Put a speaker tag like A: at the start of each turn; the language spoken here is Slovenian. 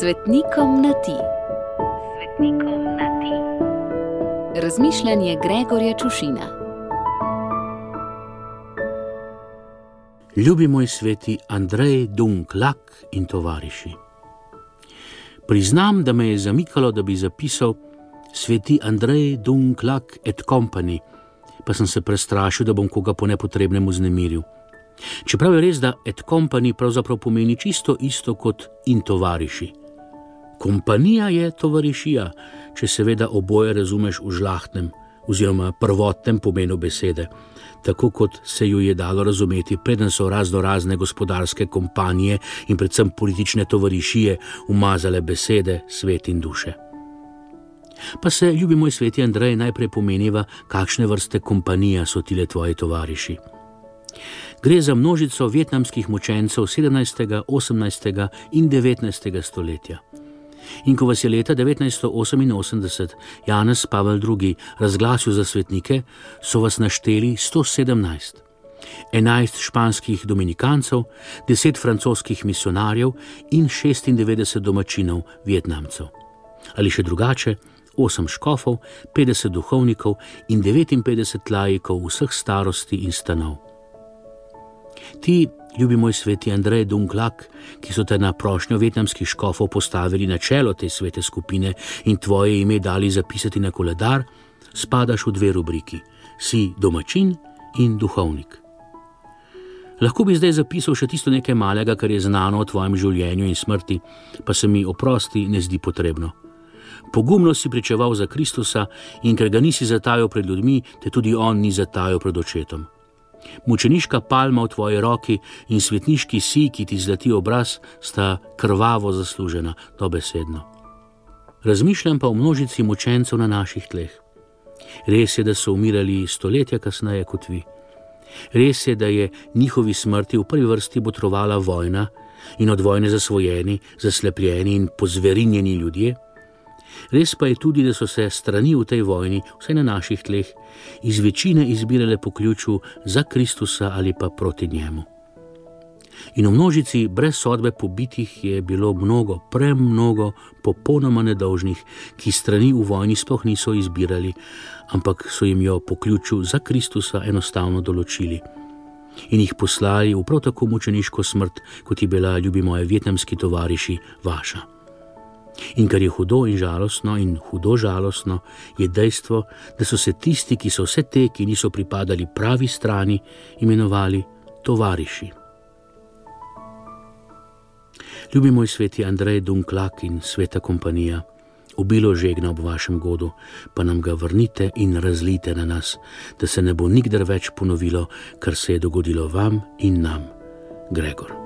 A: Svetnikom na ti. Svetnikom na ti. Razmišljanje Gregorja Čušina.
B: Ljubi moj sveti Andrej Dunklak in tovariši. Priznam, da me je zamikalo, da bi zapisal sveti Andrej Dunklak et Company, pa sem se prestrašil, da bom koga po nepotrebnem vznemiril. Čeprav je res, da et company pravzaprav pomeni čisto isto kot in tovariši. Kompanija je tovarišija, če seveda oboje razumeš v žlahtnem oziroma prvotnem pomenu besede, tako kot se jo je dalo razumeti, preden so razno razne gospodarske kompanije in predvsem politične tovarišije umazale besede, svet in duše. Pa se, ljubi moj sveti Andrej, najprej pomeniva, kakšne vrste kompanija so tile tvoji tovariši. Gre za množico vietnamskih mučencev 17., 18. in 19. stoletja. In ko vas je leta 1988 Janez Pavel II. razglasil za svetnike, so vas našteli 117. 11 španskih dominikancev, 10 francoskih misionarjev in 96 domačinov vietnamcev. Ali še drugače, 8 škofov, 50 duhovnikov in 59 lajkov vseh starosti in stanov. Ti, ljubi moj sveti Andrej Dunklak, ki so te na prošnjo vietnamskih škofov postavili na čelo te svete skupine in tvoje ime dali zapisati na koledar, spadaš v dve rubriki: si domačin in duhovnik. Lahko bi zdaj zapisal še tisto nekaj malega, kar je znano o tvojem življenju in smrti, pa se mi oprosti ne zdi potrebno. Pogumno si pričeval za Kristusa in ker ga nisi zatajal pred ljudmi, te tudi on ni zatajal pred očetom. Mučeniška palma v tvoji roki in svetniški si, ki ti zlati obraz, sta krvavo zaslužena, dobesedno. Razmišljam pa o množici mučencev na naših tleh. Res je, da so umirali stoletja kasneje kot vi. Res je, da je njihovi smrti v prvi vrsti botrovala vojna in od vojne zasvojeni, zaslepljeni in pozverinjeni ljudje. Res pa je tudi, da so se strani v tej vojni, vsaj na naših tleh, iz večine izbirale po ključu za Kristusa ali pa proti njemu. In v množici brez sodbe pobitih je bilo mnogo, premnogo popolnoma nedolžnih, ki strani v vojni sploh niso izbirali, ampak so jim jo po ključu za Kristusa enostavno določili. In jih poslali v prav tako mučeniško smrt, kot je bila, ljubi moje vietnamski tovariši, vaša. In kar je hudo in žalostno, in hudo žalostno, je dejstvo, da so se tisti, ki so vse te, ki niso pripadali pravi strani, imenovali tovariši. Ljubi moj sveti Andrej Dunklak in sveta kompanija, obilo žegna ob vašem godu, pa nam ga vrnite in razlite na nas, da se ne bo nikdar več ponovilo, kar se je dogodilo vam in nam, Gregor.